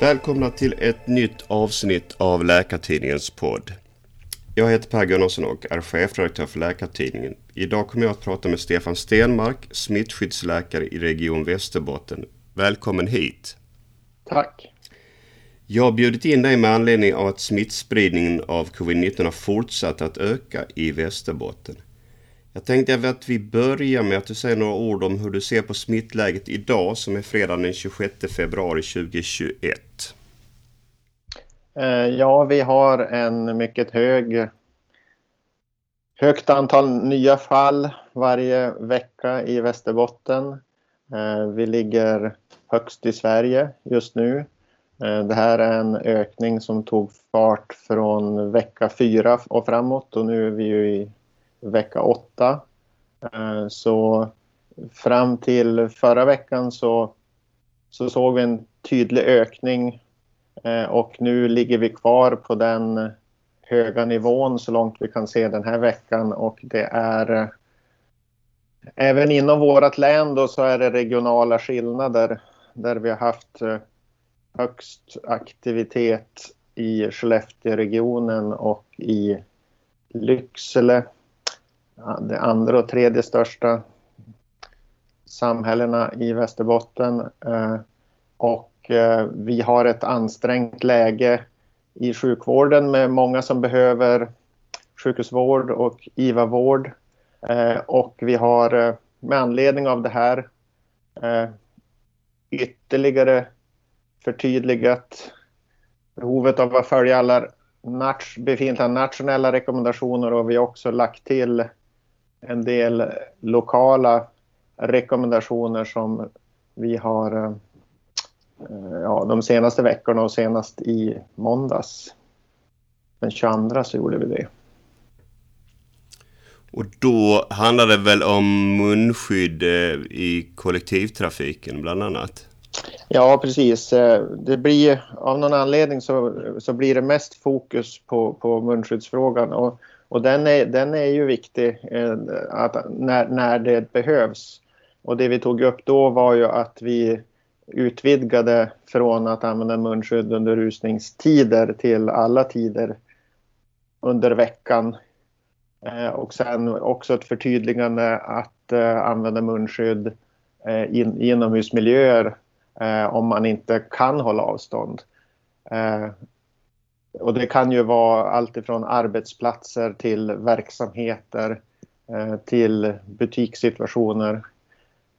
Välkomna till ett nytt avsnitt av Läkartidningens podd. Jag heter Per Gunnarsson och är chefredaktör för Läkartidningen. Idag kommer jag att prata med Stefan Stenmark, smittskyddsläkare i Region Västerbotten. Välkommen hit! Tack! Jag har bjudit in dig med anledning av att smittspridningen av covid-19 har fortsatt att öka i Västerbotten. Jag tänkte att vi börjar med att du säger några ord om hur du ser på smittläget idag som är fredagen den 26 februari 2021. Eh, ja, vi har en mycket hög högt antal nya fall varje vecka i Västerbotten. Eh, vi ligger högst i Sverige just nu. Eh, det här är en ökning som tog fart från vecka fyra och framåt och nu är vi ju i vecka åtta. Eh, så fram till förra veckan så, så såg vi en tydlig ökning eh, och nu ligger vi kvar på den höga nivån så långt vi kan se den här veckan och det är eh, Även inom vårt län då så är det regionala skillnader där vi har haft högst aktivitet i Skellefteåregionen och i Lycksele det andra och tredje största samhällena i Västerbotten. Eh, och eh, vi har ett ansträngt läge i sjukvården med många som behöver sjukhusvård och IVA-vård. Eh, och vi har med anledning av det här ytterligare förtydligat behovet av att följa alla befintliga nationella rekommendationer och vi har också lagt till en del lokala rekommendationer som vi har eh, ja, de senaste veckorna och senast i måndags. Den 22 så gjorde vi det. Och då handlar det väl om munskydd eh, i kollektivtrafiken bland annat? Ja, precis. Eh, det blir, av någon anledning så, så blir det mest fokus på, på munskyddsfrågan. Och och den är, den är ju viktig eh, att, när, när det behövs. Och det vi tog upp då var ju att vi utvidgade från att använda munskydd under rusningstider till alla tider under veckan. Eh, och sen också ett förtydligande att eh, använda munskydd eh, in, inomhusmiljöer eh, om man inte kan hålla avstånd. Eh, och det kan ju vara allt ifrån arbetsplatser till verksamheter eh, till butikssituationer.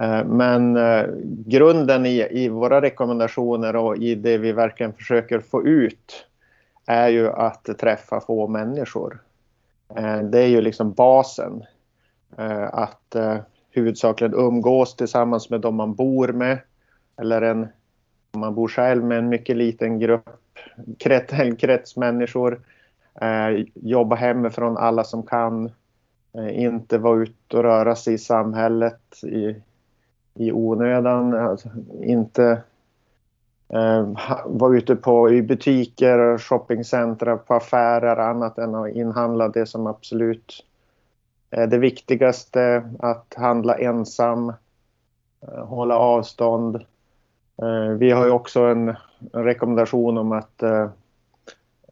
Eh, men eh, grunden i, i våra rekommendationer och i det vi verkligen försöker få ut är ju att träffa få människor. Det är ju liksom basen. Att huvudsakligen umgås tillsammans med de man bor med. Eller en, om man bor själv med en mycket liten grupp krets, krets människor. Eh, jobba hemifrån alla som kan. Eh, inte vara ute och röra sig i samhället i, i onödan. Alltså, inte eh, vara ute på, i butiker, shoppingcentra, på affärer annat än att inhandla det som absolut är det viktigaste. Att handla ensam, eh, hålla avstånd. Eh, vi har ju också en en rekommendation om att eh,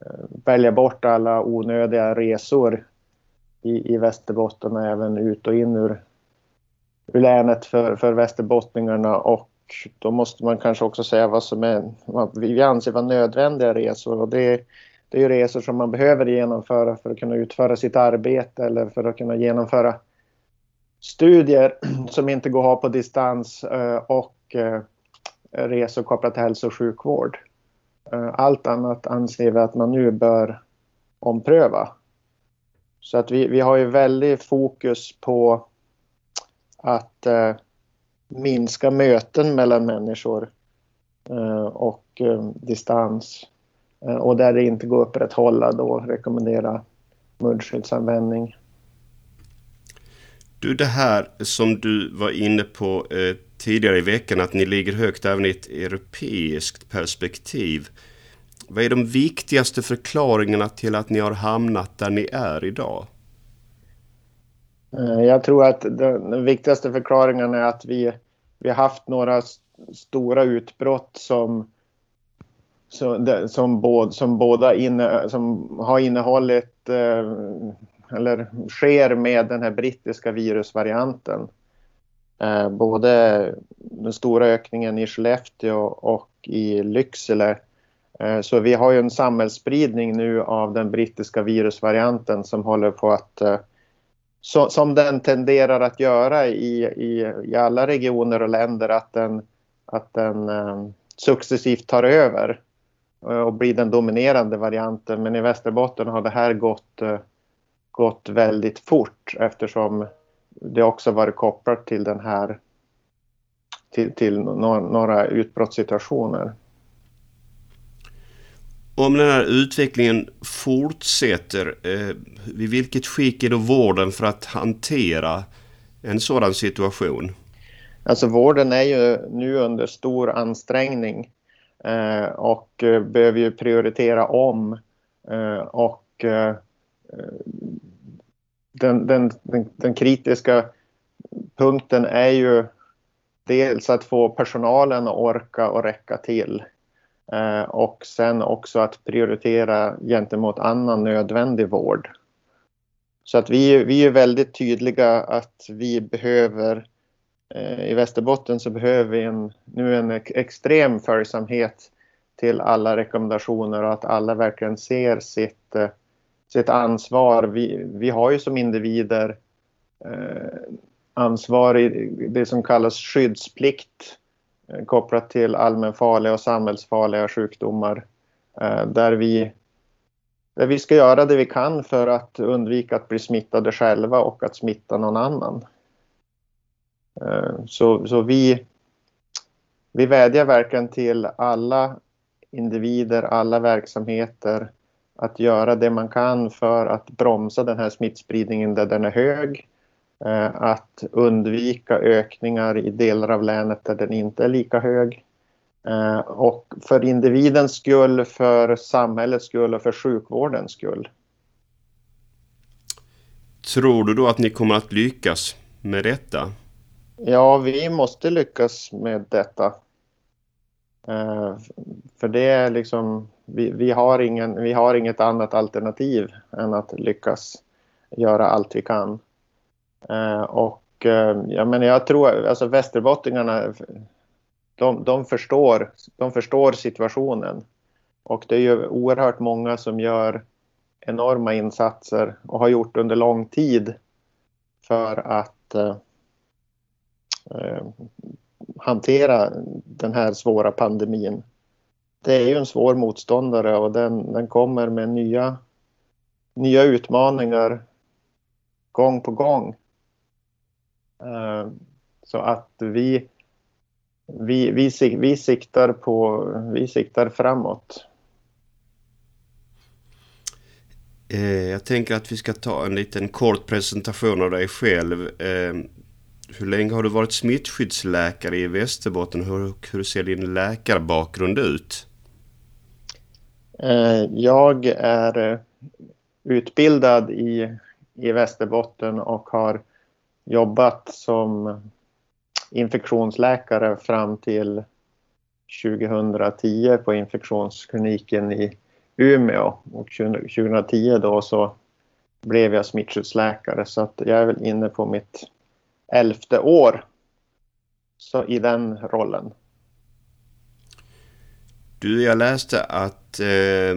eh, välja bort alla onödiga resor i, i Västerbotten och även ut och in ur, ur länet för, för västerbottningarna. Och då måste man kanske också säga vad som är, vad vi anser vara nödvändiga resor. Och det, det är resor som man behöver genomföra för att kunna utföra sitt arbete eller för att kunna genomföra studier som inte går att ha på distans eh, och eh, resor kopplat till hälso och sjukvård. Eh, allt annat anser vi att man nu bör ompröva. Så att vi, vi har ju väldigt fokus på att eh, minska möten mellan människor eh, och eh, distans. Eh, och där det inte går att upprätthålla då rekommendera munskyddsanvändning. Du, det här som du var inne på eh, tidigare i veckan att ni ligger högt även i ett europeiskt perspektiv. Vad är de viktigaste förklaringarna till att ni har hamnat där ni är idag? Eh, jag tror att den viktigaste förklaringen är att vi, vi har haft några stora utbrott som som, som båda inne, som har innehållit eh, eller sker med den här brittiska virusvarianten. Eh, både den stora ökningen i Skellefteå och i Lycksele. Eh, så vi har ju en samhällsspridning nu av den brittiska virusvarianten som håller på att eh, så, som den tenderar att göra i, i, i alla regioner och länder att den, att den eh, successivt tar över eh, och blir den dominerande varianten. Men i Västerbotten har det här gått, eh, gått väldigt fort eftersom det också varit kopplat till den här till, till några, några utbrottssituationer. Om den här utvecklingen fortsätter, eh, vid vilket skick är då vården för att hantera en sådan situation? Alltså vården är ju nu under stor ansträngning eh, och eh, behöver ju prioritera om eh, och eh, den, den, den, den, kritiska punkten är ju dels att få personalen att orka och räcka till eh, och sen också att prioritera gentemot annan nödvändig vård. Så att vi, vi är väldigt tydliga att vi behöver Eh, I Västerbotten så behöver vi en, nu en extrem följsamhet till alla rekommendationer och att alla verkligen ser sitt, eh, sitt ansvar. Vi, vi har ju som individer eh, ansvar i det som kallas skyddsplikt eh, kopplat till allmänfarliga och samhällsfarliga sjukdomar eh, där vi där vi ska göra det vi kan för att undvika att bli smittade själva och att smitta någon annan. Eh, så, så vi, vi vädjar verkligen till alla individer, alla verksamheter att göra det man kan för att bromsa den här smittspridningen där den är hög. Eh, att undvika ökningar i delar av länet där den inte är lika hög. Eh, och för individens skull, för samhällets skull och för sjukvårdens skull. Tror du då att ni kommer att lyckas med detta? Ja, vi måste lyckas med detta. Eh, för det är liksom, vi, vi, har ingen, vi har inget annat alternativ än att lyckas göra allt vi kan. Eh, och eh, jag menar, jag tror, alltså västerbottningarna, de, de, förstår, de förstår situationen. Och det är ju oerhört många som gör enorma insatser och har gjort under lång tid för att hantera den här svåra pandemin. Det är ju en svår motståndare och den, den kommer med nya, nya utmaningar gång på gång. Eh, så att vi, vi, vi, vi, siktar på, vi siktar framåt. Eh, jag tänker att vi ska ta en liten kort presentation av dig själv. Eh, hur länge har du varit smittskyddsläkare i Västerbotten? Hur, hur ser din läkarbakgrund ut? Eh, jag är eh, utbildad i, i Västerbotten och har jobbat som infektionsläkare fram till 2010 på infektionskliniken i Umeå. Och 2010 då så blev jag smittskyddsläkare så att jag är väl inne på mitt elfte år så i den rollen. Du, jag läste att eh,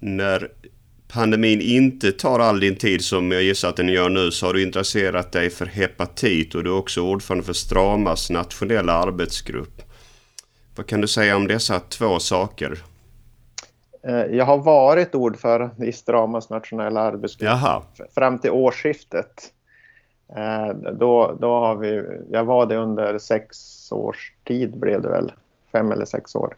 när pandemin inte tar all din tid som jag gissar att den gör nu så har du intresserat dig för hepatit och du är också ordförande för Stramas nationella arbetsgrupp. Vad kan du säga om dessa två saker? Eh, jag har varit ordförande i Stramas nationella arbetsgrupp Jaha. fram till årsskiftet. Eh, då, då har vi, jag var det under sex års tid blev det väl, fem eller sex år.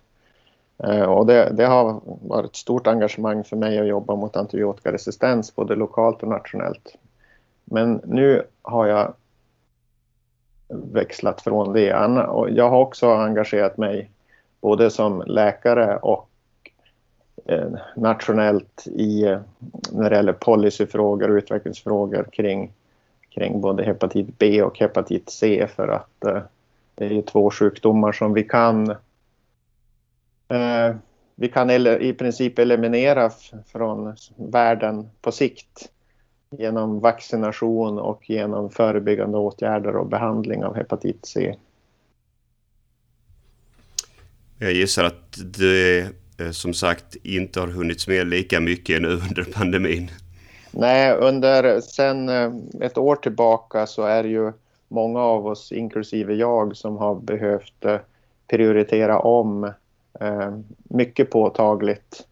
Eh, och det, det, har varit ett stort engagemang för mig att jobba mot antibiotikaresistens både lokalt och nationellt. Men nu har jag växlat från det. Och jag har också engagerat mig både som läkare och eh, nationellt i, eh, när det gäller policyfrågor och utvecklingsfrågor kring kring både hepatit B och hepatit C för att eh, det är ju två sjukdomar som vi kan eh, vi kan i princip eliminera från världen på sikt genom vaccination och genom förebyggande åtgärder och behandling av hepatit C. Jag gissar att det eh, som sagt inte har hunnits med lika mycket nu under pandemin. Nej, under sen eh, ett år tillbaka så är det ju många av oss, inklusive jag, som har behövt eh, prioritera om mycket påtagligt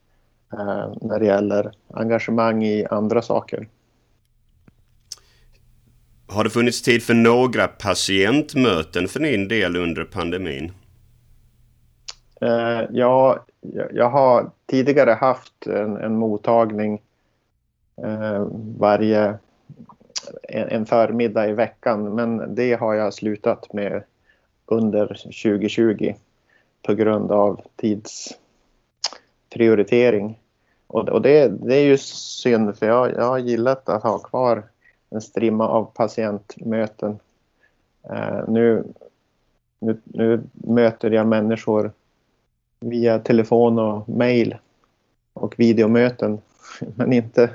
när det gäller engagemang i andra saker. Har det funnits tid för några patientmöten för din del under pandemin? Ja, jag har tidigare haft en, en mottagning Eh, varje en, en förmiddag i veckan men det har jag slutat med under 2020 på grund av tidsprioritering. Och, och det, det, är ju synd för jag, jag har gillat att ha kvar en strimma av patientmöten. Uh, nu, nu, nu möter jag människor via telefon och mejl och videomöten, men inte,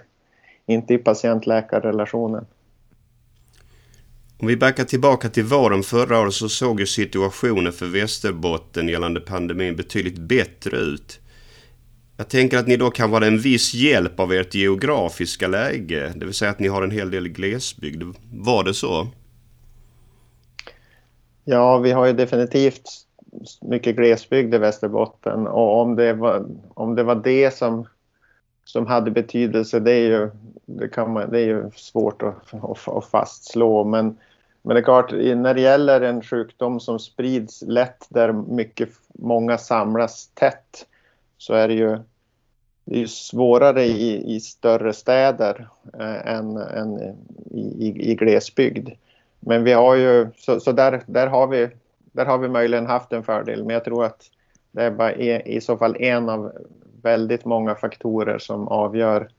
inte i patient-läkarrelationen. Om vi backar tillbaka till våren förra året så såg ju situationen för Västerbotten gällande pandemin betydligt bättre ut. Jag tänker att ni då kan vara en viss hjälp av ert geografiska läge, det vill säga att ni har en hel del glesbygd. Var det så? Ja, vi har ju definitivt mycket glesbygd i Västerbotten och om det var, om det, var det som, som hade betydelse det är ju, det kan man, det är ju svårt att, att, att fastslå men, men det är klart när det gäller en sjukdom som sprids lätt där mycket, många samlas tätt så är det ju det är svårare i, i större städer eh, än, än i, i, i glesbygd. Men vi har ju, så, så där, där har vi där har vi möjligen haft en fördel, men jag tror att det är bara e, i så fall en av väldigt många faktorer som avgör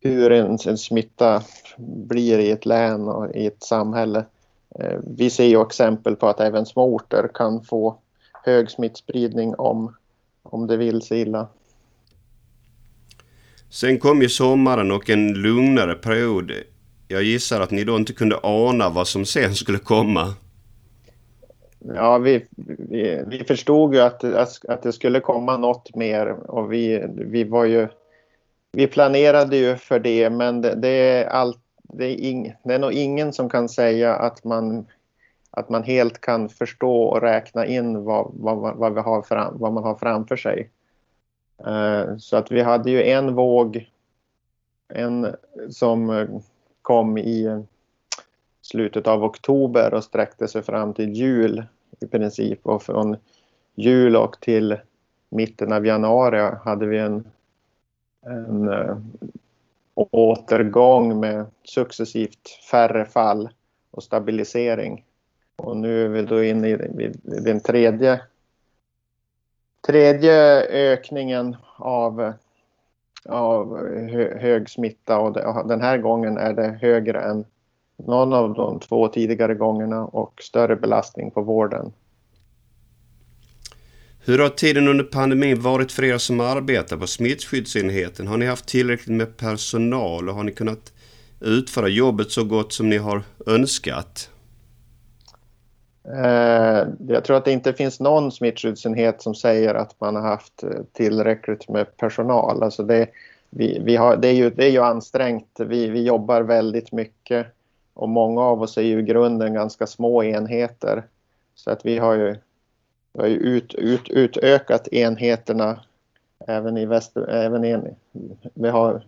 hur en, en smitta blir i ett län och i ett samhälle. Eh, vi ser ju exempel på att även små orter kan få hög smittspridning om, om det vill sig illa. Sen kom ju sommaren och en lugnare period. Jag gissar att ni då inte kunde ana vad som sen skulle komma. Ja, vi, vi, vi förstod ju att, att, det skulle komma något mer och vi, vi var ju... Vi planerade ju för det, men det, det är, allt, det, är ing, det är nog ingen som kan säga att man, att man helt kan förstå och räkna in vad, vad, vad, vi har fram, vad man har framför sig. Uh, så att vi hade ju en våg en som kom i slutet av oktober och sträckte sig fram till jul i princip. Och från jul och till mitten av januari hade vi en, en uh, återgång med successivt färre fall och stabilisering. Och nu är vi då inne i den tredje, tredje ökningen av, av hög smitta och den här gången är det högre än någon av de två tidigare gångerna och större belastning på vården. Hur har tiden under pandemin varit för er som arbetar på smittskyddsenheten? Har ni haft tillräckligt med personal och har ni kunnat utföra jobbet så gott som ni har önskat? Eh, jag tror att det inte finns någon smittskyddsenhet som säger att man har haft tillräckligt med personal. Alltså det, vi, vi har, det, är ju, det är ju ansträngt. Vi, vi jobbar väldigt mycket och många av oss är ju i grunden ganska små enheter. Så att vi har ju, vi har ju ut, ut, utökat enheterna även i väster, även en, vi har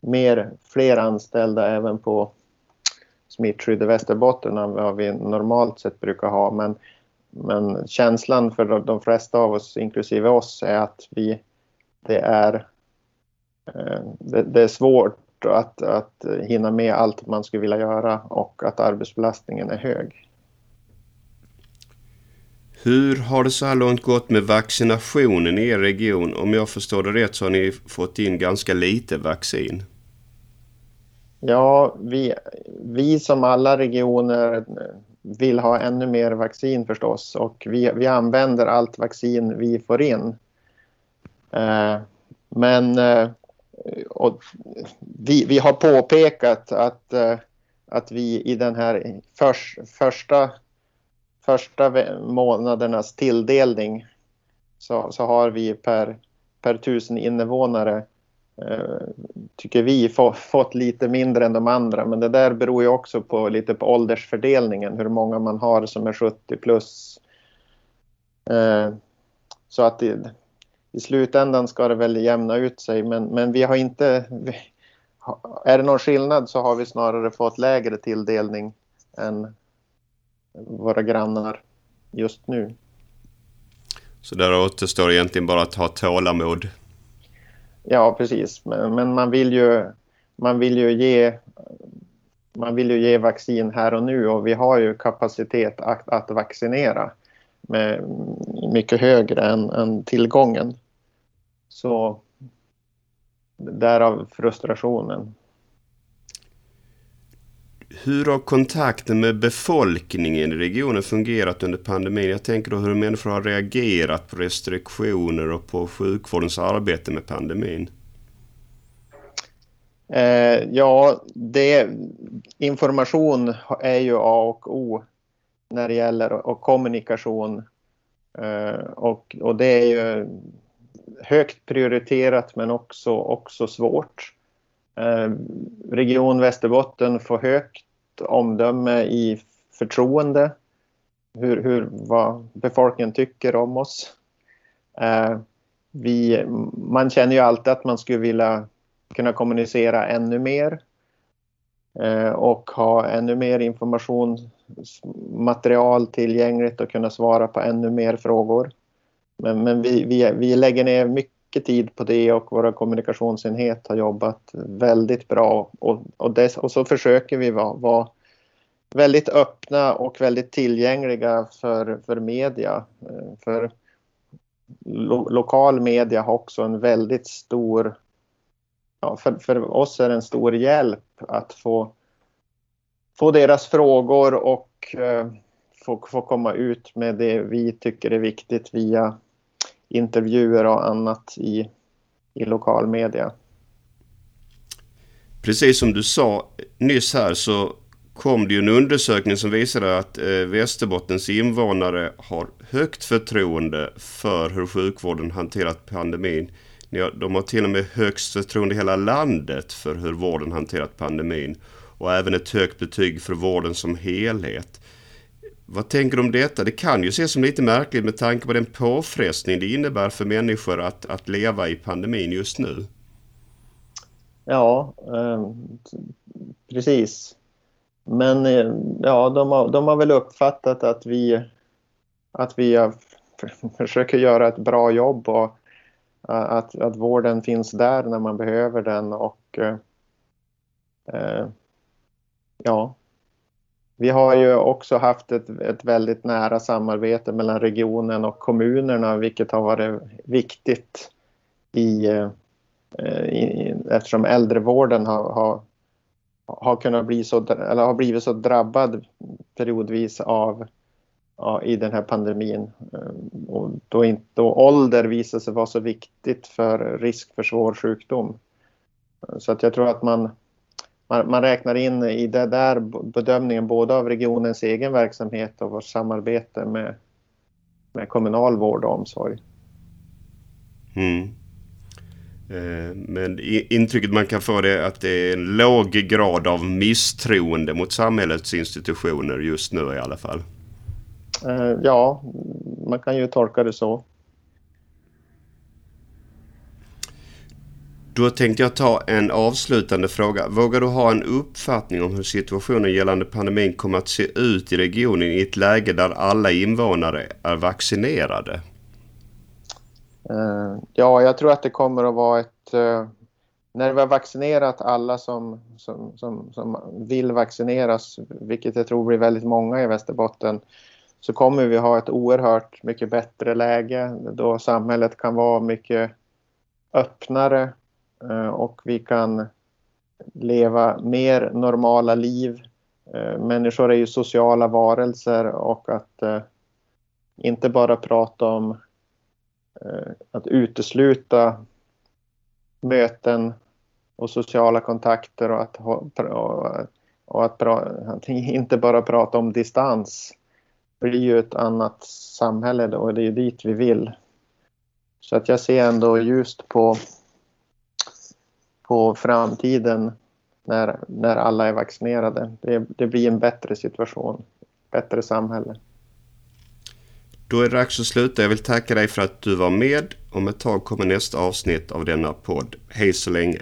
mer, fler anställda även på smittskydd i Västerbotten än vad vi normalt sett brukar ha. Men, men känslan för de, de flesta av oss, inklusive oss, är att vi, det är, eh, det, det är svårt att, att hinna med allt man skulle vilja göra och att arbetsbelastningen är hög. Hur har det så här långt gått med vaccinationen i er region? Om jag förstår det rätt så har ni fått in ganska lite vaccin. Ja, vi, vi som alla regioner vill ha ännu mer vaccin förstås och vi, vi använder allt vaccin vi får in. Men Eh, vi, vi har påpekat att, eh, att vi i den här för, första, första månadernas tilldelning så, så har vi per, per tusen invånare eh, tycker vi, fått lite mindre än de andra. Men det där beror ju också på lite på åldersfördelningen, hur många man har som är 70 plus. Så att det, i slutändan ska det väl jämna ut sig, men, men vi har inte... Är det någon skillnad så har vi snarare fått lägre tilldelning än våra grannar just nu. Så där återstår egentligen bara att ha tålamod Ja, precis. Men, men, man vill ju, man vill ju ge man vill ju ge vaccin här och nu och vi har ju kapacitet att, att vaccinera med mycket högre än, än tillgången. Så därav frustrationen. Hur har kontakten med befolkningen i regionen fungerat under pandemin? Jag tänker då hur människor har reagerat på restriktioner och på sjukvårdens arbete med pandemin. Eh, ja, det, information är ju A och O när det gäller och kommunikation. Eh, och, och det är ju högt prioriterat men också, också svårt. Eh, Region Västerbotten får högt omdöme i förtroende. Hur, hur, vad befolkningen tycker om oss. Eh, vi, man känner ju alltid att man skulle vilja kunna kommunicera ännu mer eh, och ha ännu mer informationsmaterial tillgängligt och kunna svara på ännu mer frågor. Men, men vi, vi, vi lägger ner mycket tid på det och våra kommunikationsenhet har jobbat väldigt bra. Och, och, dess, och så försöker vi vara, vara, väldigt öppna och väldigt tillgängliga för, för media. Eh, för lo, lokal media har också en väldigt stor... Ja, för, för oss är det en stor hjälp att få, få deras frågor och eh, få, få komma ut med det vi tycker är viktigt via intervjuer och annat i, i lokal media. Precis som du sa nyss här så kom det ju en undersökning som visade att eh, Västerbottens invånare har högt förtroende för hur sjukvården hanterat pandemin. De har till och med högst förtroende i hela landet för hur vården hanterat pandemin. Och även ett högt betyg för vården som helhet. Vad tänker du om detta? Det kan ju ses som lite märkligt med tanke på den påfrestning det innebär för människor att, att leva i pandemin just nu. Ja, eh, precis. Men eh, ja, de har, de har väl uppfattat att vi, att vi försöker göra ett bra jobb och eh, att, att vården finns där när man behöver den och eh, eh ja, vi har ju också haft ett, ett väldigt nära samarbete mellan regionen och kommunerna vilket har varit viktigt i, eh, i, eftersom äldrevården har, har, har, kunnat bli så, eller har blivit så drabbad periodvis av ja, i den här pandemin. Eh, och då, inte, då ålder visar sig vara så viktigt för risk för svår sjukdom. Så att jag tror att man man, man räknar in i det där bedömningen både av regionens egen verksamhet och vårt samarbete med, med kommunal vård och omsorg. Mm. Eh, men intrycket man kan få är att det är en låg grad av misstroende mot samhällets institutioner just nu i alla fall. Eh, ja, man kan ju tolka det så. Då tänkte jag ta en avslutande fråga. Vågar du ha en uppfattning om hur situationen gällande pandemin kommer att se ut i regionen i ett läge där alla invånare är vaccinerade? Eh, ja, jag tror att det kommer att vara ett... Eh, när vi har vaccinerat alla som, som, som, som vill vaccineras, vilket jag tror blir väldigt många i Västerbotten, så kommer vi ha ett oerhört mycket bättre läge då samhället kan vara mycket öppnare Eh, och vi kan leva mer normala liv. Eh, människor är ju sociala varelser och att eh, inte bara prata om att utesluta möten och sociala kontakter och att, och, att, att inte bara prata om distans blir ju ett annat samhälle då och det är dit vi vill. Så att jag ser ändå ljust på, på framtiden när, när alla är vaccinerade. Det, det blir en bättre situation, bättre samhälle. Då är det dags att sluta. Jag vill tacka dig för att du var med. Om ett tag kommer nästa avsnitt av denna podd. Hej så länge!